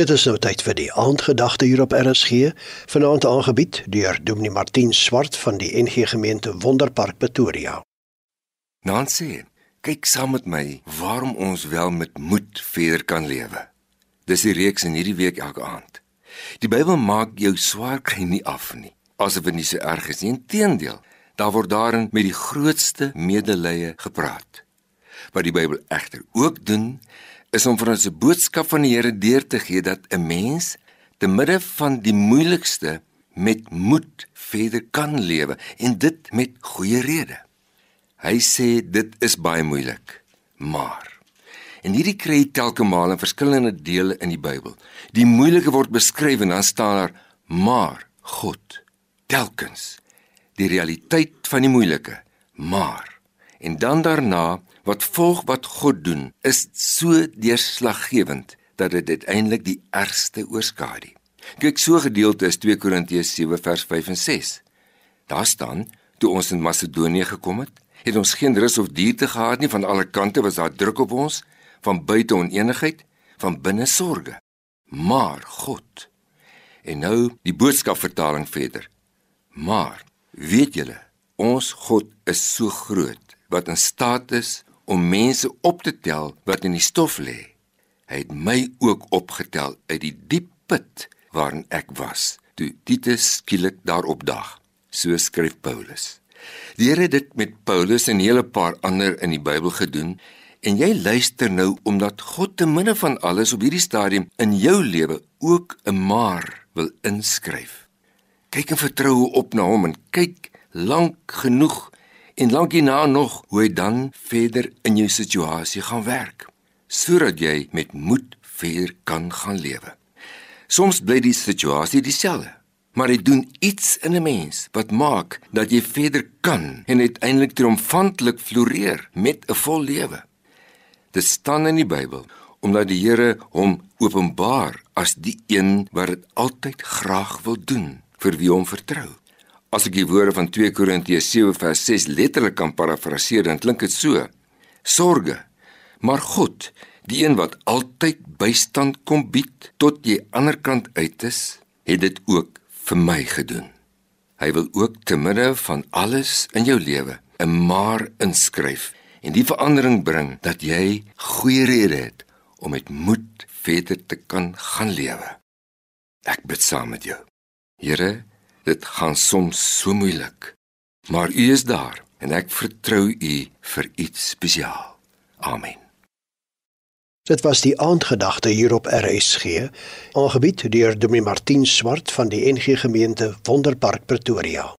Dit is nou tyd vir die aandgedagte hier op RSG, vanaand aangebied deur Dominee Martin Swart van die NG Gemeente Wonderpark Pretoria. Nancy, kyk saam met my waarom ons wel met moed verder kan lewe. Dis die reeks in hierdie week elke aand. Die Bybel maak jou swaar kry nie af nie, asof dit nie so erg is nie. Inteendeel, daar word daarin met die grootste medelee gepraat. Wat die Bybel egter ook doen, is om vir ons 'n boodskap van die Here deur te gee dat 'n mens te midde van die moeilikste met moed verder kan lewe en dit met goeie rede. Hy sê dit is baie moeilik, maar en hierdie kry jy telke maal in verskillende dele in die Bybel. Die moeilike word beskryf en dan staan daar maar God telkens die realiteit van die moeilike, maar en dan daarna wat volg wat God doen is so deurslaggewend dat dit uiteindelik die ergste oorskadu. Kyk so gedeelte is 2 Korintiërs 7 vers 5 en 6. Daar staan: Toe ons in Macedonië gekom het, het ons geen rus of dierte gehad nie van alle kante was daar druk op ons, van buite onenigheid, van binne sorge. Maar God en nou die boodskap vertaling verder. Maar weet julle, ons God is so groot wat in staat is om mense op te tel wat in die stof lê. Hy het my ook opgetel uit die diep put waarin ek was. Toe Titus skielik daarop dag. So skryf Paulus. Die Here het dit met Paulus en 'n hele paar ander in die Bybel gedoen en jy luister nou omdat God te midde van alles op hierdie stadium in jou lewe ook 'n maar wil inskryf. Kyk en vertrou op na hom en kyk lank genoeg en lank hierna nog hoe hy dan verder in jou situasie gaan werk sodat jy met moed verder kan gaan lewe. Soms bly die situasie dieselfde, maar hy doen iets in 'n mens wat maak dat jy verder kan en uiteindelik triomfantlik floreer met 'n vol lewe. Dit staan in die Bybel omdat die Here hom openbaar as die een wat dit altyd graag wil doen vir wie hom vertrou. As ek die woorde van 2 Korintiërs 7 vers 6 letterlik kan parafraseer, dan klink dit so: Sorge, maar God, die een wat altyd bystand kom bied tot jy ander kant uit is, het dit ook vir my gedoen. Hy wil ook te midde van alles in jou lewe 'n maar inskryf en die verandering bring dat jy goeie rede het om met moed verder te kan gaan lewe. Ek bid saam met jou. Here, Dit gaan soms so moeilik. Maar U is daar en ek vertrou U vir iets spesiaal. Amen. Dit was die aandgedagte hier op RSG, aangebied deur Dominee Martin Swart van die NG Gemeente Wonderpark Pretoria.